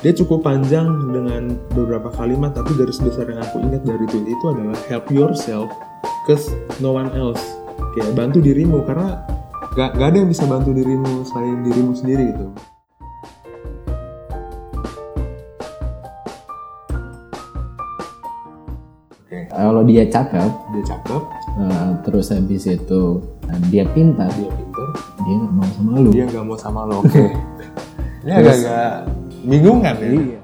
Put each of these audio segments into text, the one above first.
dia cukup panjang dengan beberapa kalimat tapi garis besar yang aku ingat dari tweet itu adalah help yourself cause no one else kayak bantu dirimu karena gak, gak ada yang bisa bantu dirimu selain dirimu sendiri gitu. Oke Kalau dia cakep, dia cakep. eh, terus habis itu eh, dia pintar, dia pintar. dia nggak mau sama lu. dia nggak mau sama lo oke. Ini agak-agak bingung kan ya Iya.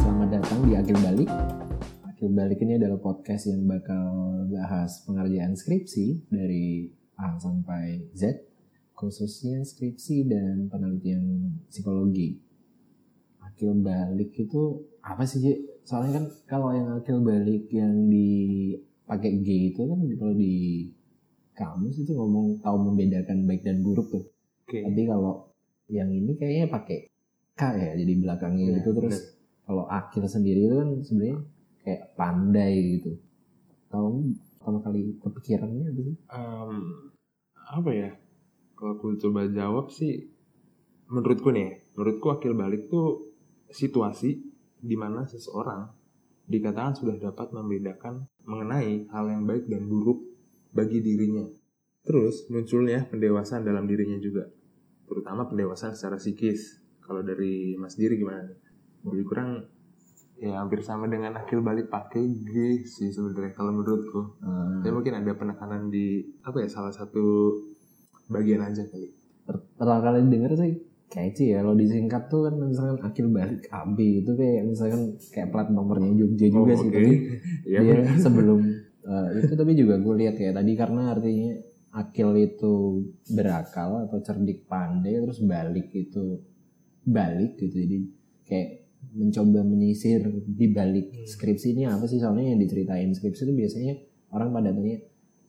Selamat datang di Akil Balik. Akil Balik ini adalah podcast yang bakal bahas pengerjaan skripsi dari A sampai Z, khususnya skripsi dan penelitian psikologi. Akil Balik itu apa sih, Ji? Soalnya kan kalau yang akil balik yang dipakai G itu kan kalau di kamus itu ngomong tahu membedakan baik dan buruk tuh. oke Tapi kalau yang ini kayaknya pakai K ya jadi belakangnya Iya, gitu terus kalau akil sendiri itu kan sebenarnya kayak pandai gitu. Kamu pertama kali kepikirannya apa sih? Em, apa ya kalau aku coba jawab sih menurutku nih menurutku akil balik tuh situasi di mana seseorang dikatakan sudah dapat membedakan mengenai hal yang baik dan buruk bagi dirinya. Terus munculnya pendewasaan dalam dirinya juga terutama pendewasaan secara psikis. Kalau dari Mas Diri gimana lebih kurang ya hampir sama dengan akil balik pakai G sih sebenarnya kalau menurutku. Eh, tapi mungkin ada penekanan di apa ya salah satu bagian aja kali. per- pertama kali denger sih kece ya kalau disingkat tuh kan misalkan akil balik AB itu kayak misalkan kayak plat nomornya Jogja juga Oh, sih oke. tapi Iya. dia sebelum eh, itu tapi juga gue lihat kayak tadi karena artinya akil itu berakal atau cerdik pandai terus balik itu balik gitu jadi kayak mencoba menyisir di balik Hmm. skripsi ini apa sih soalnya yang diceritain skripsi itu biasanya orang pada tanya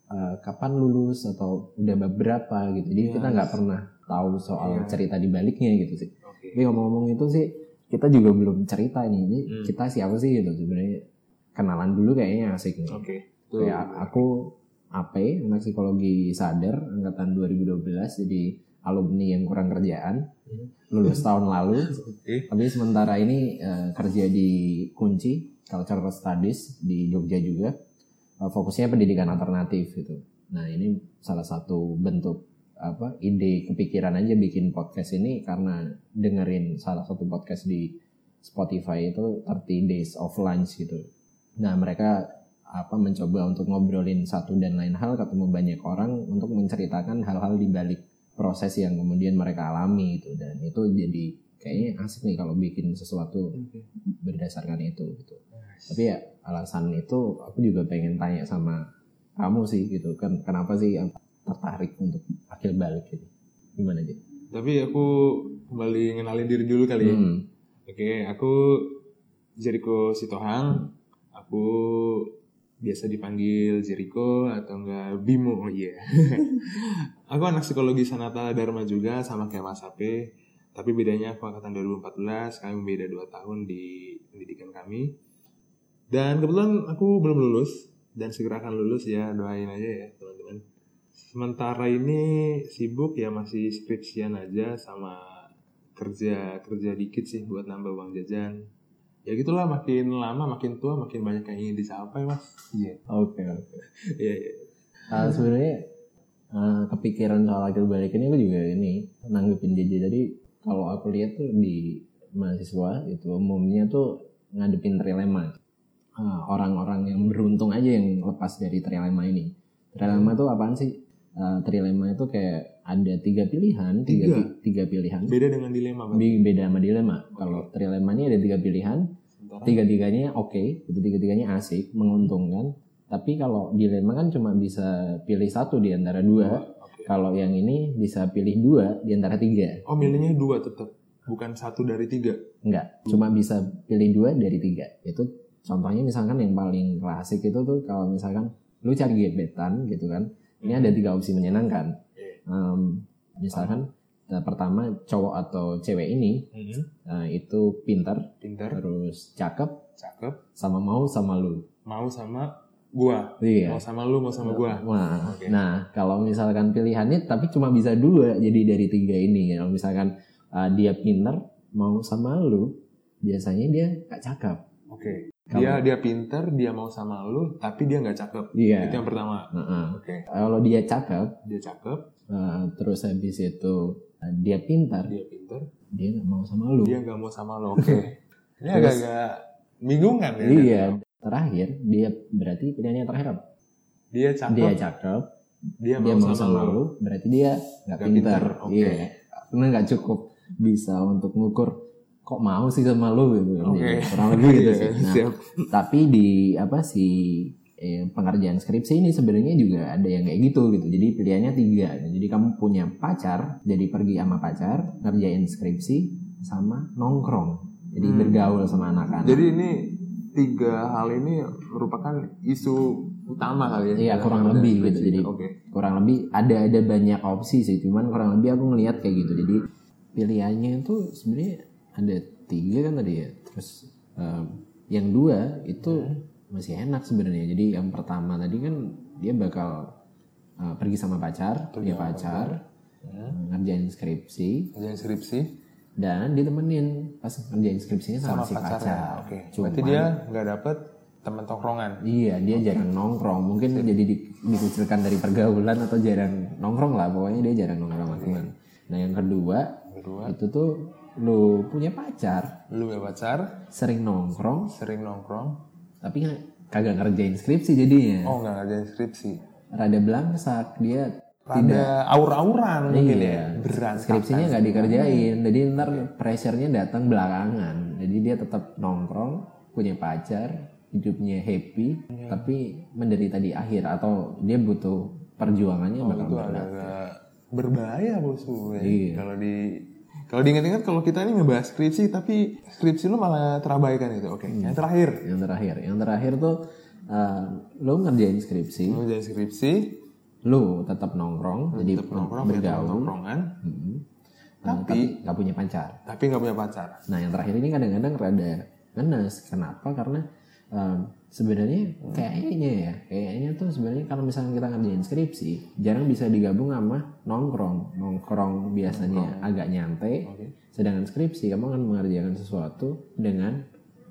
"Eh, kapan lulus atau udah berapa gitu jadi kita Yes. nggak pernah tahu soal Iya. cerita di baliknya gitu sih Oke. tapi ngomong-ngomong itu sih kita juga belum cerita nih ini Hmm. kita siapa sih gitu sebenarnya kenalan dulu kayaknya asik nih Oke. Tuh. kayak aku AP anak psikologi sadar angkatan 2012 jadi alumni yang kurang kerjaan Hmm. lulus tahun lalu Oke. tapi sementara ini eh, kerja di kunci cultural studies di Jogja juga Eh, fokusnya pendidikan alternatif gitu nah ini salah satu bentuk apa ide kepikiran aja bikin podcast ini karena dengerin salah satu podcast di Spotify itu 30 Days of Lunch gitu. Nah mereka apa mencoba untuk ngobrolin satu dan lain hal ketemu banyak orang untuk menceritakan hal-hal di balik proses yang kemudian mereka alami itu dan itu jadi kayaknya asik nih kalau bikin sesuatu berdasarkan itu gitu. Tapi ya alasan itu aku juga pengen tanya sama kamu sih gitu. Kan kenapa sih tertarik untuk akil balik gitu gimana aja Tapi aku kembali ngenalin diri dulu kali ya. hmm. Oke, aku Jericho Sitohang. Aku biasa dipanggil Jericho atau enggak Bimo. Oh iya. aku anak psikologi Sanata Dharma juga sama kayak Mas Ape. Tapi bedanya aku angkatan 2014, kami beda 2 tahun di pendidikan kami. Dan kebetulan aku belum lulus dan segera akan lulus ya, doain aja ya teman-teman. Sementara ini sibuk ya masih skripsian aja sama kerja kerja dikit sih buat nambah uang jajan. Ya gitulah makin lama makin tua makin banyak yang ingin dicapai mas. Iya. oke oke Iya iya. Ah, sebenarnya ah, kepikiran soal akil balik ini aku juga ini nanggepin JJ jadi kalau aku lihat tuh di mahasiswa itu umumnya tuh ngadepin trilema Ah, orang-orang yang beruntung aja yang lepas dari trilema ini trilema itu apaan sih Ah, trilema itu kayak ada tiga pilihan tiga, Tiga? tiga pilihan. Beda dengan dilema. Bi- beda sama dilema. Kalau trilema ini ada tiga pilihan tiga-tiganya oke itu tiga-tiganya asik menguntungkan. Tapi kalau dilema kan cuma bisa pilih satu di antara dua. Oke. kalau yang ini bisa pilih dua di antara tiga. Oh milihnya dua tetap bukan satu dari tiga. enggak. Cuma bisa pilih dua dari tiga. Itu contohnya misalkan yang paling klasik itu tuh kalau misalkan lu cari gebetan gitu kan ini ada tiga opsi menyenangkan. Em, misalkan eh, pertama cowok atau cewek ini eh, itu pintar Pintar, terus cakep cakep, sama mau sama lu mau sama gua Iya. mau sama lu mau sama gua Nah, Oke. nah, kalau misalkan pilihannya tapi cuma bisa dua, jadi dari tiga ini. Kalau misalkan uh, dia pinter mau sama lu, biasanya dia gak cakep. oke Kalau- dia dia pinter dia mau sama lu tapi dia nggak cakep Iya. itu yang pertama Heeh. oke Kalau dia cakep, dia cakep uh, terus habis itu uh, dia pintar, dia pinter dia nggak mau sama lu. dia nggak mau sama lo oke ini Terus- agak-agak bingungan ya Iya. Terakhir dia berarti pilihannya terakhir apa? dia cakep Dia cakep, dia, dia mau, sama lu lu, berarti dia nggak pintar. pintar, oke. Iya. Karena nggak cukup bisa untuk ngukur kok mau sih sama lu gitu. Oke. Iya, Kurang lebih gitu Iya, sih. Nah, siap tapi di apa sih eh, pengerjaan skripsi ini sebenarnya juga ada yang kayak gitu gitu. Jadi pilihannya tiga. Jadi kamu punya pacar, jadi pergi sama pacar, ngerjain skripsi sama nongkrong. Jadi Hmm. bergaul sama anak-anak. jadi ini tiga hal ini merupakan isu utama kali ya Iya, kurang lebih skripsi. gitu. Jadi oke kurang lebih ada ada banyak opsi sih. Cuman kurang lebih aku ngelihat kayak gitu. Jadi pilihannya itu sebenarnya ada tiga kan tadi ya. Terus em, yang dua itu masih enak sebenarnya. Jadi yang pertama tadi kan dia bakal eh, pergi sama pacar, punya sama pacar, Ya. eh, ngerjain skripsi Kerjaan skripsi dan ditemenin pas ngerjain skripsinya sama, sama si pacarnya pacar. oke Cuman- berarti dia nggak dapet teman tongkrongan Iya, dia jarang nongkrong. Mungkin jadi di, dikucilkan dari pergaulan atau jarang nongkrong lah. Pokoknya dia jarang nongkrong sama teman. Nah, yang kedua, kedua itu tuh lu punya pacar, lu punya pacar sering nongkrong, sering nongkrong tapi nggak- kagak ngerjain skripsi jadinya. oh nggak ngerjain skripsi Rada belangsak, dia ada aur-auran mungkin ya Iya. berantakan skripsinya nggak dikerjain. Jadi ntar pressure-nya datang belakangan. Jadi dia tetap nongkrong, punya pacar, hidupnya happy, Iya. tapi menderita di akhir atau dia butuh perjuangannya bakal Oh, itu berat. agak berbahaya bosku ya. Iya. kalau di kalau diingat-ingat kalau kita ini ngebahas skripsi tapi skripsi lu malah terabaikan itu oke Hmm. yang terakhir Yang terakhir, yang terakhir tuh uh, lo ngerjain skripsi, lu jadi skripsi lo tetap nongkrong, jadi tetap nongkrong teman bergaul, nongkrongan Hmm. Tapi- tapi nggak punya pacar. tapi nggak punya pacar Nah yang terakhir ini kadang-kadang rada ngenes. Kenapa? Karena um, sebenarnya kayaknya ya, kayaknya tuh sebenarnya kalau misalnya kita ngerjain skripsi, jarang bisa digabung sama nongkrong. Nongkrong biasanya agak nyantai, Oke. sedangkan skripsi kamu akan mengerjakan sesuatu dengan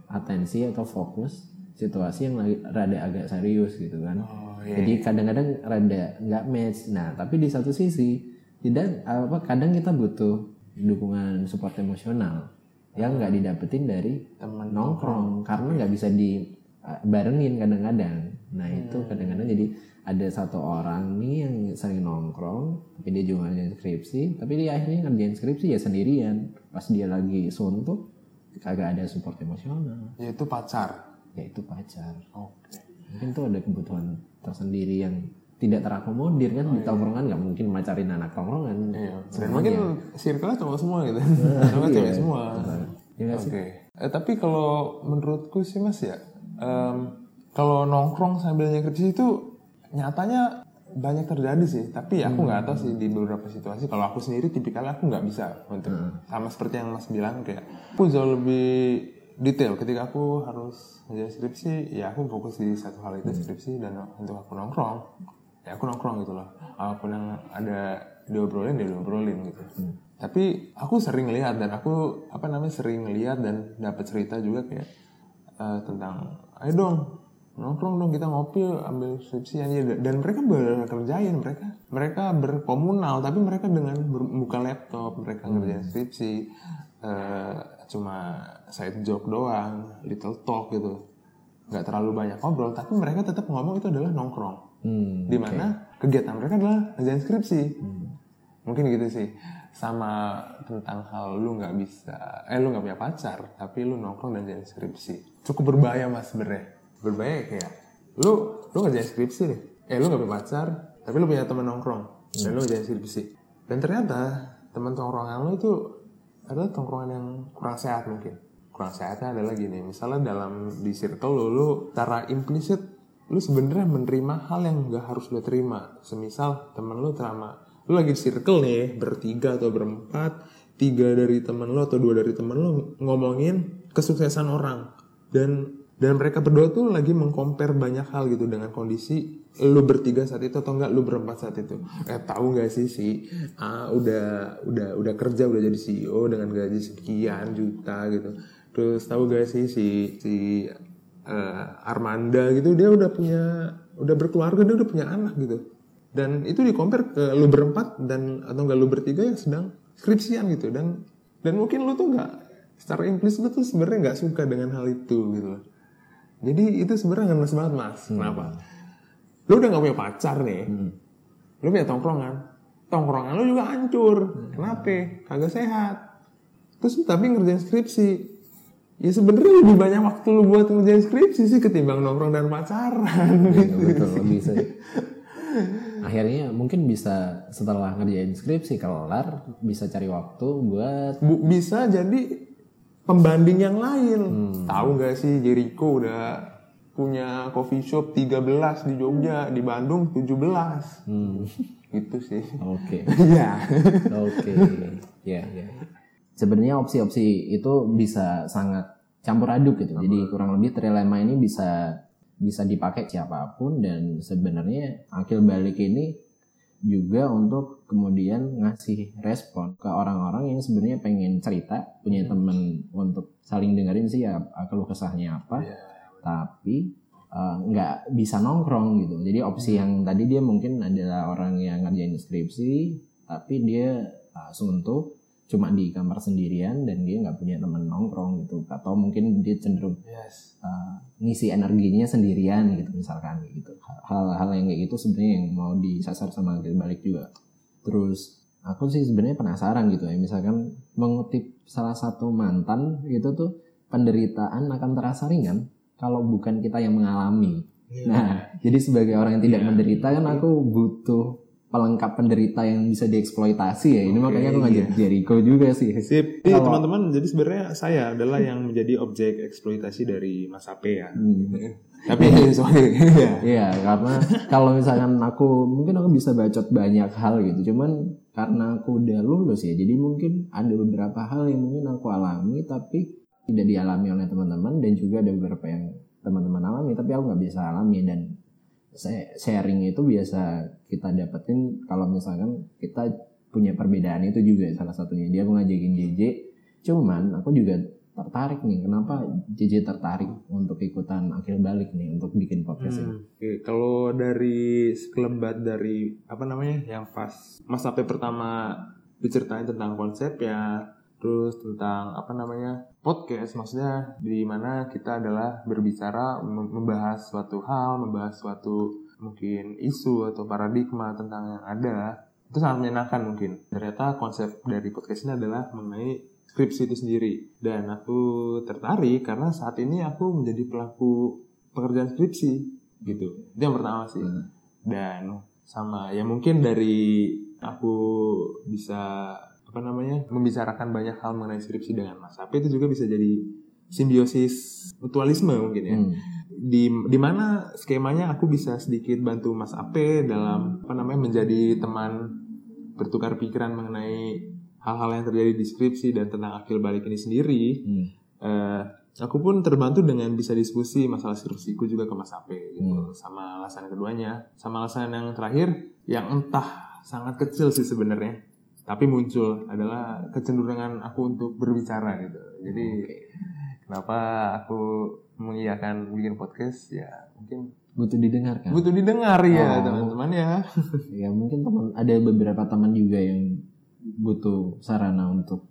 atensi atau fokus situasi yang lagi rada agak serius gitu kan. oh iya Jadi kadang-kadang rada nggak match. Nah, tapi di satu sisi tidak apa kadang kita butuh dukungan support emosional yang nggak didapetin dari teman nongkrong karena nggak bisa dibarengin kadang-kadang. Nah, itu kadang-kadang jadi ada satu orang nih yang sering nongkrong tapi dia juga ngerjain skripsi tapi dia akhirnya ngerjain skripsi ya sendirian. Pas dia lagi suntuk kagak ada support emosional. Yaitu pacar? Yaitu pacar. Oke. Mungkin tuh ada kebutuhan tersendiri yang tidak terakomodir kan di tongkrongan nggak mungkin macarin anak tongkrongan. Iya. Dan mungkin circle-nya cowok semua gitu. Cowok Iya. cewek semua. Ya nggak sih? Oke. Eh, tapi kalau menurutku sih mas ya, em, kalau nongkrong sambil skripsi itu nyatanya banyak terjadi sih. Tapi ya aku nggak tahu sih di beberapa situasi. Kalau aku sendiri tipikalnya aku nggak bisa untuk sama seperti yang mas bilang kayak aku jauh lebih detail. Ketika aku harus ngerjain skripsi ya aku fokus di satu hal itu skripsi. Dan untuk aku nongkrong ya aku nongkrong gitu loh. Apa pun yang ada diobrolin dia diobrolin gitu. Tapi aku sering lihat dan aku apa namanya sering lihat dan dapat cerita juga kayak eh, tentang ayo dong nongkrong dong kita ngopi ambil skripsi aja. Dan mereka bekerjain mereka mereka berkomunal tapi mereka dengan buka laptop mereka ngerjain skripsi eh, cuma side joke doang little talk gitu. Nggak terlalu banyak ngobrol tapi mereka tetap ngomong itu adalah nongkrong. Hmm, di mana kegiatan mereka adalah ngerjain skripsi. Mungkin gitu sih sama tentang hal lu nggak bisa eh lu nggak punya pacar tapi lu nongkrong dan ngerjain skripsi. Cukup berbahaya mas sebenarnya. Berbahaya kayak lu lu ngerjain skripsi nih. Eh lu nggak punya pacar tapi lu punya teman nongkrong dan lu ngerjain skripsi. Dan ternyata teman tongkrongan lu itu adalah tongkrongan yang kurang sehat mungkin. Kurang sehatnya adalah gini misalnya dalam di circle lu lu secara implisit lu sebenarnya menerima hal yang gak harus lu terima. Semisal temen lu terima lu lagi circle nih bertiga atau berempat tiga dari temen lu atau dua dari temen lu ngomongin kesuksesan orang. Dan dan mereka berdua tuh lagi mengcompare banyak hal gitu dengan kondisi lu bertiga saat itu atau enggak lu berempat saat itu. Eh tahu nggak sih si? A udah udah udah kerja udah jadi CEO dengan gaji sekian juta gitu. Terus tahu gak sih si? Si eh, Armanda gitu dia udah punya udah berkeluarga dia udah punya anak gitu dan itu di compare ke lu berempat dan atau enggak lu bertiga yang sedang skripsian gitu. Dan dan mungkin lu tuh nggak secara implisit lu tuh sebenarnya nggak suka dengan hal itu gitu loh. Jadi itu sebenarnya ngenes banget mas. Kenapa? Lu udah nggak punya pacar nih. Lu punya tongkrongan. Tongkrongan lu juga hancur. Kenapa? Kagak sehat. Terus tapi ngerjain skripsi. Ya sebenarnya lebih banyak waktu lu buat ngerjain skripsi sih ketimbang nongkrong dan pacaran. Betul, betul. Lebih sih. Akhirnya mungkin bisa setelah ngerjain skripsi kelar bisa cari waktu buat Bu, bisa jadi pembanding yang lain. Tahu nggak sih Jericho udah punya coffee shop 13 di Jogja, di Bandung 17. hmm, Gitu sih. oke. Iya. Oke. Ya, ya. Sebenarnya opsi-opsi itu bisa sangat campur aduk gitu. Jadi kurang lebih trilema ini bisa bisa dipakai siapa pun dan sebenarnya akil balik ini juga untuk kemudian ngasih respon ke orang-orang yang sebenarnya pengen cerita punya temen untuk saling dengerin sih ya keluh kesahnya apa. Tapi eh, nggak bisa nongkrong gitu. Jadi opsi yang tadi dia mungkin adalah orang yang ngerjain skripsi tapi dia uh, suntuk cuma di kamar sendirian dan dia nggak punya teman nongkrong gitu. Atau mungkin dia cenderung Yes. uh, ngisi energinya sendirian gitu misalkan gitu. Hal-hal yang kayak gitu sebenarnya yang mau disasar sama akil balik juga. Terus aku sih sebenarnya penasaran gitu ya. Misalkan mengutip salah satu mantan gitu tuh penderitaan akan terasa ringan kalau bukan kita yang mengalami. Nah jadi sebagai orang yang tidak Iya. menderita kan aku butuh pelengkap penderita yang bisa dieksploitasi ya ini Oke, makanya aku ngajak iya. Jericho juga sih Sip. Iya teman-teman, jadi sebenarnya saya adalah yang menjadi objek eksploitasi dari Mas Ape ya. Hmm. Tapi sorry. Iya. Iya, karena kalau misalkan aku mungkin aku bisa bacot banyak hal gitu. Cuman karena aku udah lulus ya, jadi mungkin ada beberapa hal yang mungkin aku alami tapi tidak dialami oleh teman-teman dan juga ada beberapa yang teman-teman alami tapi aku nggak bisa alami dan sharing itu biasa kita dapetin kalau misalkan kita punya perbedaan itu juga salah satunya. Dia ngajakin JJ cuman aku juga tertarik nih. Kenapa JJ tertarik untuk ikutan akhir balik nih untuk bikin podcast ini? Hmm, Oke, kalau dari sekelebat dari apa namanya yang pas Mas Ape pertama diceritain tentang konsep ya, terus tentang apa namanya podcast, maksudnya di mana kita adalah berbicara mem- membahas suatu hal, membahas suatu mungkin isu atau paradigma tentang yang ada, itu sangat menyenangkan mungkin. Ternyata konsep dari podcast ini adalah mengenai skripsi itu sendiri dan aku tertarik karena saat ini aku menjadi pelaku pekerjaan skripsi gitu itu yang pertama sih Hmm. dan sama ya mungkin dari aku bisa apa namanya membicarakan banyak hal mengenai skripsi dengan Mas Ape itu juga bisa jadi simbiosis mutualisme mungkin ya Hmm. Di di mana skemanya aku bisa sedikit bantu Mas Ape dalam apa namanya menjadi teman bertukar pikiran mengenai hal-hal yang terjadi di skripsi dan tentang akil balik ini sendiri Hmm. eh, aku pun terbantu dengan bisa diskusi masalah skripsiku juga ke Mas Ape gitu. Hmm. Sama alasan keduanya, sama alasan yang terakhir yang entah sangat kecil sih sebenarnya, tapi muncul adalah kecenderungan aku untuk berbicara gitu. Jadi kenapa aku mengiyakan bikin podcast ya mungkin butuh didengarkan butuh didengar ya Oh. teman-teman ya. ya mungkin teman ada beberapa teman juga yang butuh sarana untuk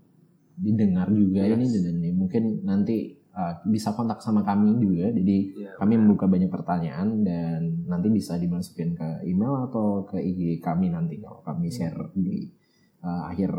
didengar juga Yes. ini dan ini mungkin nanti uh, bisa kontak sama kami juga jadi Ya, kami membuka banyak pertanyaan dan nanti bisa dimasukin ke email atau ke IG kami nanti kalau kami share di uh, akhir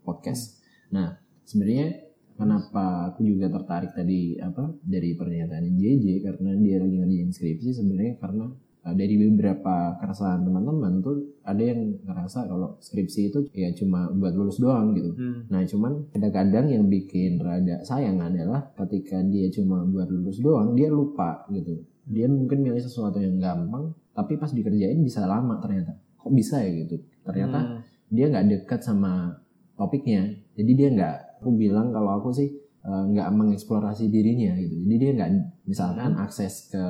podcast. Nah, sebenarnya kenapa aku juga tertarik tadi apa dari pernyataan JJ karena dia lagi ngerjain skripsi sebenarnya karena uh, dari beberapa keresahan teman-teman tuh ada yang ngerasa kalau skripsi itu ya cuma buat lulus doang gitu. Hmm. Nah cuman kadang-kadang yang bikin rada sayang adalah ketika dia cuma buat lulus doang dia lupa gitu. Dia mungkin milih sesuatu yang gampang tapi pas dikerjain bisa lama ternyata. Kok bisa ya gitu? Ternyata Hmm. dia nggak dekat sama topiknya. Jadi dia nggak. Aku bilang kalau aku sih eh, nggak mengeksplorasi dirinya gitu. Jadi dia nggak misalkan akses ke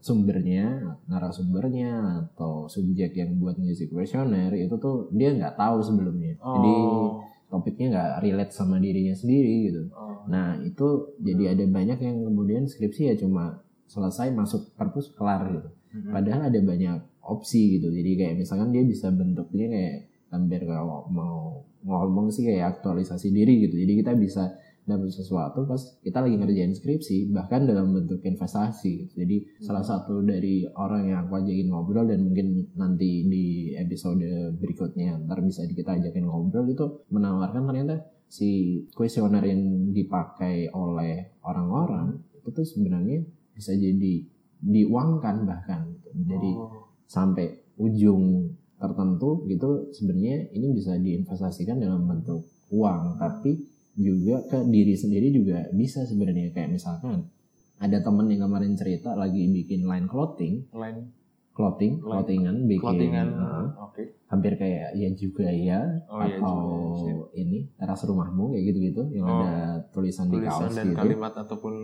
sumbernya, narasumbernya atau subjek yang buat music questionnaire itu tuh dia nggak tahu sebelumnya. Jadi Oh. topiknya nggak relate sama dirinya sendiri gitu. Oh. Nah itu jadi ada banyak yang kemudian skripsi ya cuma selesai masuk perpus kelar gitu. Mm-mm. Padahal ada banyak opsi gitu. Jadi kayak misalkan dia bisa bentuknya kayak hampir kalau mau ngomong sih kayak aktualisasi diri gitu. Jadi kita bisa dapat sesuatu pas kita lagi ngerjain skripsi bahkan dalam bentuk investasi gitu. Jadi salah satu dari orang yang aku ajakin ngobrol dan mungkin nanti di episode berikutnya ntar bisa kita ajakin ngobrol itu menawarkan ternyata si kuesioner yang dipakai oleh orang-orang itu tuh sebenarnya bisa jadi diuangkan bahkan gitu. jadi Oh. sampai ujung tertentu gitu sebenarnya ini bisa diinvestasikan dalam bentuk uang tapi juga ke diri sendiri juga bisa sebenarnya kayak misalkan ada temen yang kemarin cerita lagi bikin line clothing Line clothing Line- clothingan bikin clothingan. uh, Oke. hampir kayak ya juga ya Oh, ya atau juga, sip. ini teras rumahmu kayak gitu-gitu yang Oh. ada tulisan, di Tulisan kaos dan gitu kalimat ataupun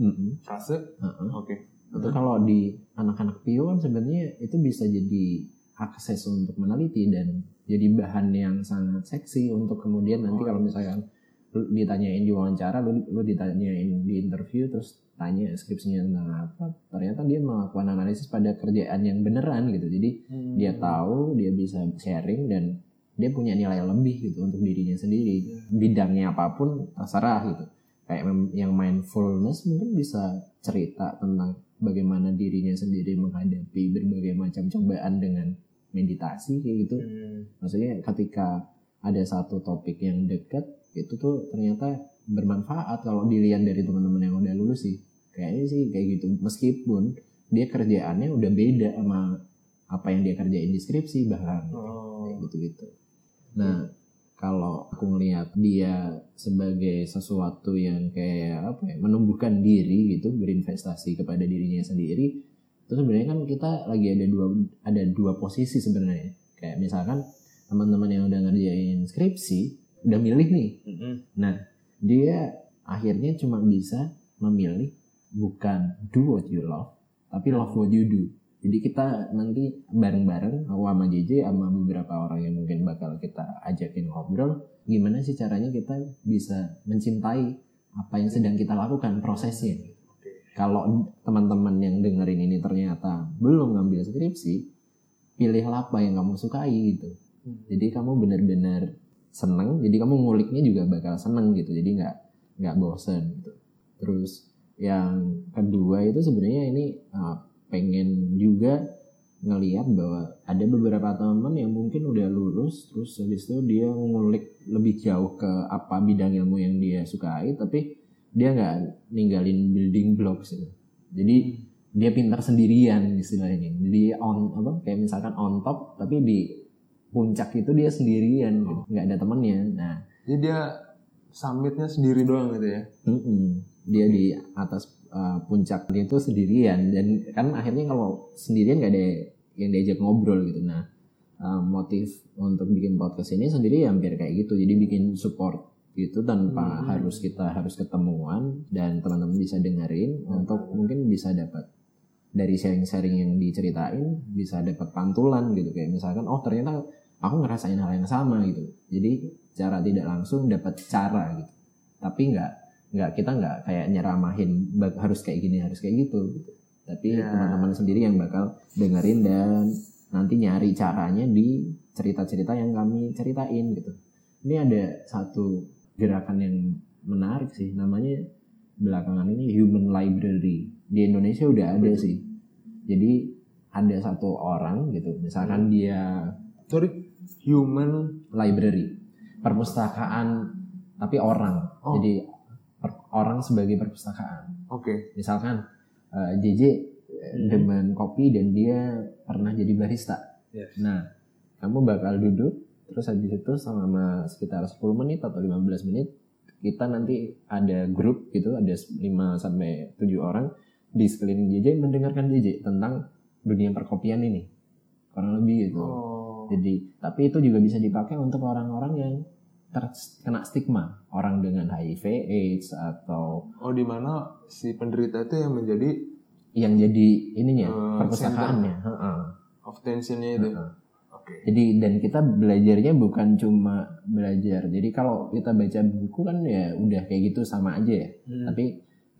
Mm-mm. frase. Uh-uh. Oke. itu kalau di anak-anak PIO kan sebenarnya itu bisa jadi akses untuk meneliti dan jadi bahan yang sangat seksi untuk kemudian nanti kalau misalkan lu ditanyain di wawancara lu, lu ditanyain di interview terus tanya skripsinya tentang apa ternyata dia melakukan analisis pada kerjaan yang beneran gitu. Jadi Hmm. dia tahu dia bisa sharing dan dia punya nilai lebih gitu untuk dirinya sendiri. Bidangnya apa pun terserah gitu. Kayak yang mindfulness mungkin bisa cerita tentang bagaimana dirinya sendiri menghadapi berbagai macam cobaan dengan meditasi kayak gitu. Hmm. maksudnya ketika ada satu topik yang dekat itu tuh ternyata bermanfaat kalau dilihat dari teman-teman yang udah lulus sih. Kayaknya sih kayak gitu. Meskipun dia kerjaannya udah beda sama apa yang dia kerjain di skripsi bahkan. Oh. kayak gitu gitu nah kalau aku ngelihat dia sebagai sesuatu yang kayak apa ya menumbuhkan diri gitu berinvestasi kepada dirinya sendiri itu sebenarnya kan kita lagi ada dua ada dua posisi sebenarnya kayak misalkan teman-teman yang udah ngerjain skripsi udah milih nih Mm-mm. dia akhirnya cuma bisa memilih bukan do what you love tapi love what you do jadi kita nanti bareng-bareng aku sama JJ sama beberapa orang yang mungkin bakal kita ajakin ngobrol gimana sih caranya kita bisa mencintai apa yang sedang kita lakukan prosesnya. Kalau teman-teman yang dengerin ini ternyata belum ngambil skripsi pilihlah apa yang kamu sukai gitu. Hmm. jadi kamu benar-benar seneng jadi kamu nguliknya juga bakal seneng gitu. Jadi nggak nggak bosen gitu. Terus yang kedua itu sebenarnya ini uh, pengen juga ngelihat bahwa ada beberapa teman yang mungkin udah lulus terus habis itu dia ngulik lebih jauh ke apa bidang ilmu yang dia sukai tapi dia nggak ninggalin building blocks gitu. jadi dia pintar sendirian istilahnya jadi on apa kayak misalkan on top tapi di puncak itu dia sendirian gitu. nggak ada temennya nah Jadi dia summitnya sendiri doang gitu ya. mm-mm. dia di atas uh, puncak itu sendirian dan kan akhirnya kalau sendirian nggak ada yang diajak ngobrol gitu nah uh, motif untuk bikin podcast ini sendiri ya hampir kayak gitu jadi bikin support gitu tanpa Hmm. harus kita harus ketemuan dan teman-teman bisa dengerin untuk mungkin bisa dapat dari sharing-sharing yang diceritain bisa dapat pantulan gitu. Kayak misalkan oh ternyata aku ngerasain hal yang sama gitu. Jadi cara tidak langsung dapat cara gitu. Tapi nggak nggak kita nggak kayak nyeramahin harus kayak gini harus kayak gitu gitu. Tapi Ya. teman-teman sendiri yang bakal dengerin dan nanti nyari caranya di cerita-cerita yang kami ceritain gitu. Ini ada satu gerakan yang menarik sih. Namanya belakangan ini human library. Di Indonesia udah ada sih. Jadi ada satu orang gitu. Misalkan dia Sorry, human. library. Perpustakaan tapi orang. Oh. jadi per- orang sebagai perpustakaan. Oke. misalkan eh, JJ eh, demen kopi dan dia pernah jadi barista. Yes. nah kamu bakal duduk terus habis itu selama sekitar 10 menit atau 15 menit kita nanti ada grup gitu ada 5 sampai 7 orang di sekeliling JJ mendengarkan JJ tentang dunia perkopian ini kurang lebih gitu Oh. jadi tapi itu juga bisa dipakai untuk orang-orang yang terkena stigma orang dengan HIV AIDS atau Oh di mana si penderita itu yang menjadi yang jadi ininya Eh, perpustakaannya Heeh. of tensionnya itu. Heeh. Jadi dan kita belajarnya bukan cuma belajar. Jadi kalau kita baca buku kan ya udah kayak gitu sama aja ya. Hmm. Tapi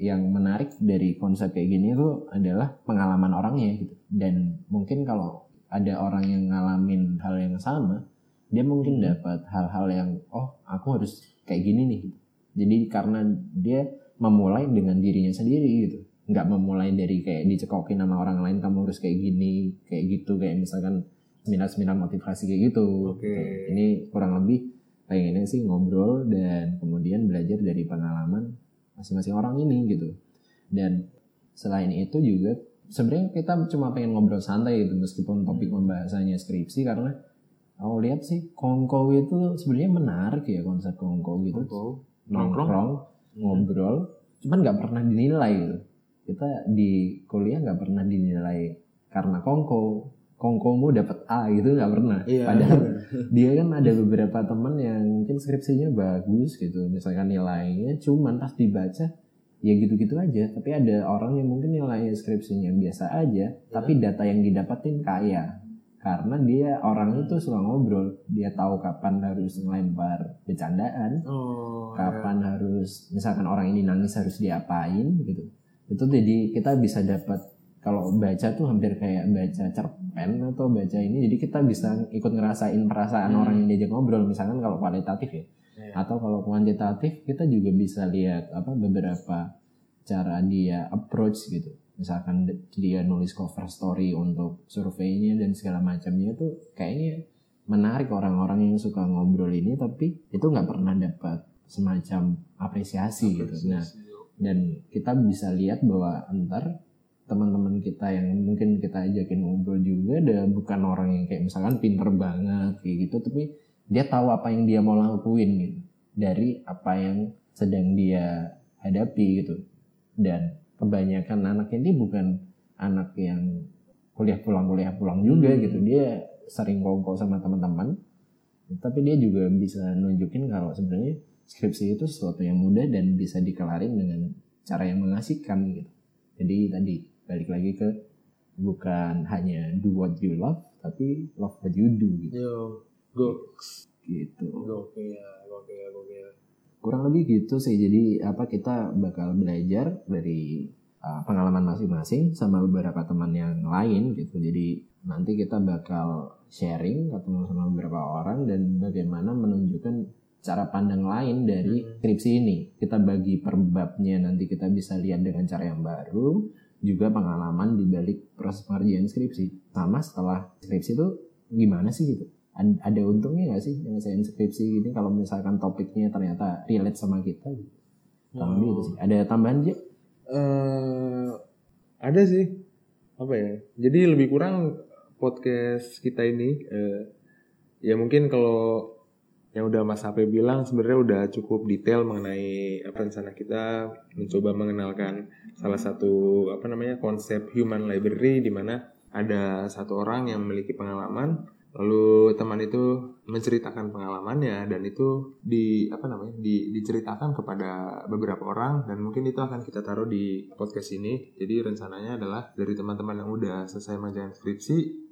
yang menarik dari konsep kayak gini itu adalah pengalaman orangnya gitu. Dan mungkin kalau ada orang yang ngalamin hal yang sama, dia mungkin Hmm. dapat hal-hal yang oh aku harus kayak gini nih. Jadi karena dia memulai dengan dirinya sendiri gitu. Nggak memulai dari kayak dicekokin sama orang lain kamu harus kayak gini, kayak gitu kayak misalkan seminar-seminar motivasi kayak gitu. Oke. Gitu. Ini kurang lebih pengennya sih ngobrol dan kemudian belajar dari pengalaman masing-masing orang ini gitu. Dan selain itu juga sebenarnya kita cuma pengen ngobrol santai gitu meskipun topik pembahasannya skripsi karena aku lihat sih kongko itu sebenarnya menarik ya konsep kongko gitu Oh. nongkrong ngobrol cuman nggak pernah dinilai gitu kita di kuliah nggak pernah dinilai karena kongko kongkomu dapat A gitu nggak pernah. Iya. padahal dia kan ada beberapa teman yang mungkin skripsinya bagus gitu misalkan nilainya cuman pas dibaca ya gitu-gitu aja. Tapi ada orang yang mungkin nilainya skripsinya biasa aja tapi data yang didapatin kaya. Karena dia orang itu suka ngobrol dia tahu kapan harus ngelempar bercandaan Oh. kapan harus misalkan orang ini nangis harus diapain gitu. Itu jadi kita bisa dapat kalau baca tuh hampir kayak baca cerpen atau baca ini jadi kita bisa ikut ngerasain perasaan Hmm. orang yang diajak ngobrol. Misalkan kalau kualitatif ya. Iya. atau kalau kuantitatif kita juga bisa lihat apa beberapa cara dia approach gitu. Misalkan dia nulis cover story untuk surveinya dan segala macamnya itu kayaknya menarik orang-orang yang suka ngobrol ini tapi itu nggak pernah dapat semacam apresiasi gitu. Nah dan kita bisa lihat bahwa entar teman-teman kita yang mungkin kita ajakin ngobrol juga ada bukan orang yang kayak misalkan pinter banget kayak gitu tapi dia tahu apa yang dia mau lakuin gitu. Dari apa yang sedang dia hadapi gitu. Dan kebanyakan anak ini bukan anak yang kuliah pulang kuliah pulang juga Hmm. gitu. Dia sering kongko sama teman-teman tapi dia juga bisa nunjukin kalau sebenarnya skripsi itu sesuatu yang mudah dan bisa dikelarin dengan cara yang mengasihkan gitu. Jadi tadi balik lagi ke bukan hanya do what you love tapi love what you do gitu. Yo, go, gitu. Gokil, gokil, gokil. kurang lebih gitu sih. Jadi apa kita bakal belajar dari uh, pengalaman masing-masing sama beberapa teman yang lain gitu. Jadi nanti kita bakal sharing ketemu sama beberapa orang dan bagaimana menunjukkan cara pandang lain dari Hmm. skripsi ini. Kita bagi per babnya nanti kita bisa lihat dengan cara yang baru juga pengalaman di balik proses pengerjaan skripsi sama setelah skripsi itu gimana sih gitu Ad- ada untungnya nggak sih nyelesain skripsi ini kalau misalkan topiknya ternyata relate sama kita gitu. Kurang lebih itu sih. Ada tambahan aja? eh ada sih apa ya jadi lebih kurang podcast kita ini eh, ya mungkin kalau yang udah Mas HP bilang sebenarnya udah cukup detail mengenai apa rencana kita mencoba mengenalkan salah satu apa namanya konsep human library di mana ada satu orang yang memiliki pengalaman lalu teman itu menceritakan pengalamannya dan itu di apa namanya di, diceritakan kepada beberapa orang dan mungkin itu akan kita taruh di podcast ini. Jadi rencananya adalah dari teman-teman yang udah selesai mengerjakan skripsi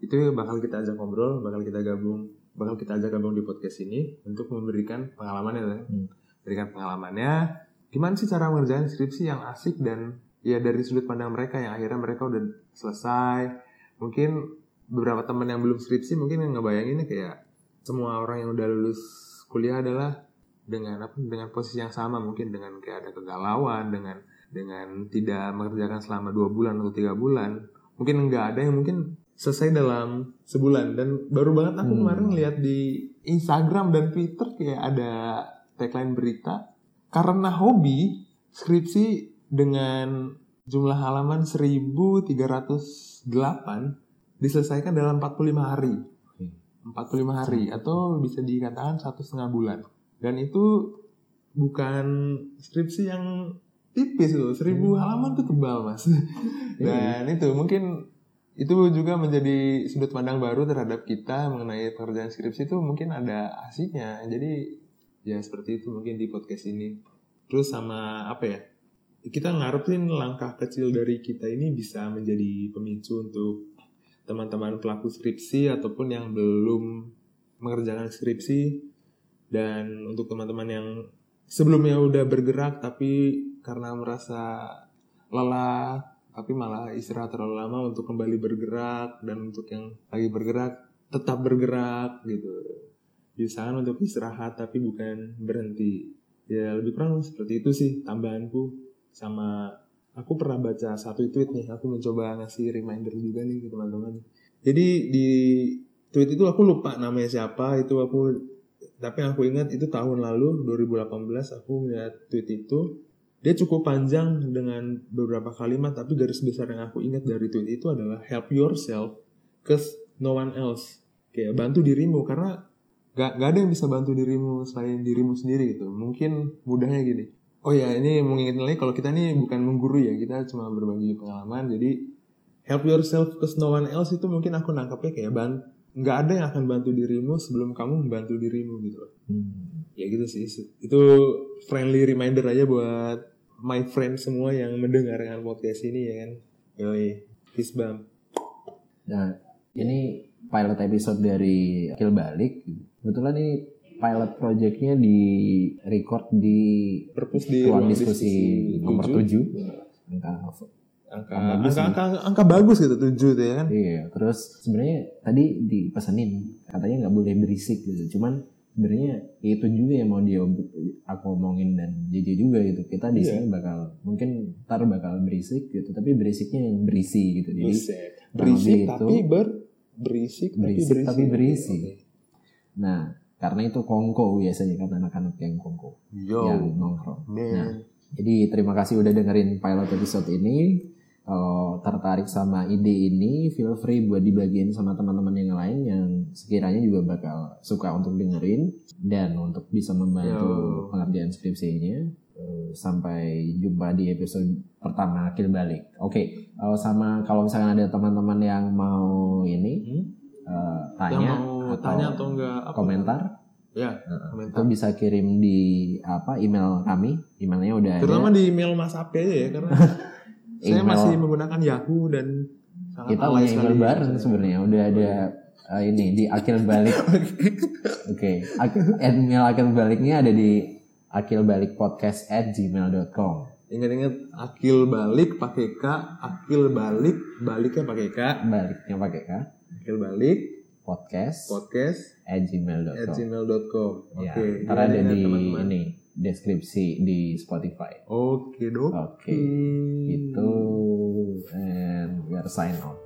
itu bakal kita ajak ngobrol bakal kita gabung bakal kita ajak gabung di podcast ini untuk memberikan pengalamannya ya. Hmm. berikan pengalamannya gimana sih cara mengerjakan skripsi yang asik dan ya dari sudut pandang mereka yang akhirnya mereka udah selesai mungkin beberapa teman yang belum skripsi mungkin yang ngebayanginnya kayak semua orang yang udah lulus kuliah adalah dengan apa dengan posisi yang sama mungkin dengan kayak ada kegalauan dengan dengan tidak mengerjakan selama dua bulan atau tiga bulan mungkin nggak ada yang mungkin selesai dalam sebulan dan baru banget aku Hmm. kemarin lihat di Instagram dan Twitter kayak ada tagline berita karena hobi skripsi dengan jumlah halaman 1308 diselesaikan dalam 45 hari. 45 hari atau bisa dikatakan satu setengah bulan. Dan itu bukan skripsi yang tipis loh, 1000 halaman tuh tebal mas. Dan itu mungkin itu juga menjadi sudut pandang baru terhadap kita mengenai pekerjaan skripsi itu mungkin ada asiknya. Jadi ya seperti itu mungkin di podcast ini. Terus sama apa ya? Kita ngarepin langkah kecil dari kita ini bisa menjadi pemicu untuk teman-teman pelaku skripsi ataupun yang belum mengerjakan skripsi. Dan untuk teman-teman yang sebelumnya udah bergerak tapi karena merasa lelah tapi malah istirahat terlalu lama untuk kembali bergerak dan untuk yang lagi bergerak tetap bergerak gitu. Diusahakan untuk istirahat tapi bukan berhenti. Ya lebih kurang seperti itu sih tambahanku. Sama aku pernah baca satu tweet nih aku mencoba ngasih reminder juga nih ke teman-teman. Jadi di tweet itu aku lupa namanya siapa itu aku tapi aku ingat itu tahun lalu 2018 aku melihat tweet itu dia cukup panjang dengan beberapa kalimat tapi garis besar yang aku ingat dari tweet itu adalah help yourself cause no one else kayak bantu dirimu karena gak, gak ada yang bisa bantu dirimu selain dirimu sendiri gitu. Mungkin mudahnya gini. Oh ya ini mengingatkan lagi kalau kita ini bukan mengguru ya kita cuma berbagi pengalaman. Jadi help yourself cause no one else itu mungkin aku nangkapnya kayak ban nggak ada yang akan bantu dirimu sebelum kamu membantu dirimu gitu loh. Hmm. ya gitu sih itu friendly reminder aja buat my friend semua yang mendengarkan podcast ini ya kan yoi peace bam Nah, ini pilot episode dari Akil Balik. Kebetulan ini pilot projectnya di record di perpus di ruang ruang diskusi nomor tujuh. 7. Angka angka bagus angka, angka angka bagus gitu tujuh tuh ya kan Iya, terus sebenarnya tadi dipesenin katanya nggak boleh berisik gitu. Cuman sebenarnya itu juga yang mau dia aku omongin dan JJ juga gitu. Kita di Iya. sini bakal mungkin ntar bakal berisik gitu, tapi berisiknya yang berisi gitu. Jadi berisik lebih tapi ber berisik, Berisik tapi tapi berisi. Oke. nah karena itu kongko biasanya kan anak-anak yang kongko yo yang nongkrong. man Nah, jadi terima kasih udah dengerin pilot episode ini. Kalau tertarik sama ide ini, feel free buat dibagiin sama teman-teman yang lain yang sekiranya juga bakal suka untuk dengerin dan untuk bisa membantu Yo. pengerjaan skripsinya. Eh, Sampai jumpa di episode pertama Akil Balik. Oke, eh, sama kalau misalkan ada teman-teman yang mau ini Hmm? eh, yang tanya mau atau tanya atau enggak apa komentar, ya itu komentar bisa kirim di apa email kami. Emailnya udah ada. terutama di email Mas Ape aja ya karena saya Email- masih menggunakan Yahoo dan sangat kita punya email bareng sebenarnya udah ada uh, ini di akil balik. Oke. Ak- email akil baliknya ada di akilbalikpodcast at gmail.com Ingat-ingat akil balik pakai K, akil balik baliknya pakai K, baliknya pakai k. Akil balik podcast podcast at at gmail.com gmail.com. ya Oke, ntar ada ingat-ingat, di teman-teman. ini deskripsi di Spotify. Oke dok. oke itu and we are sign off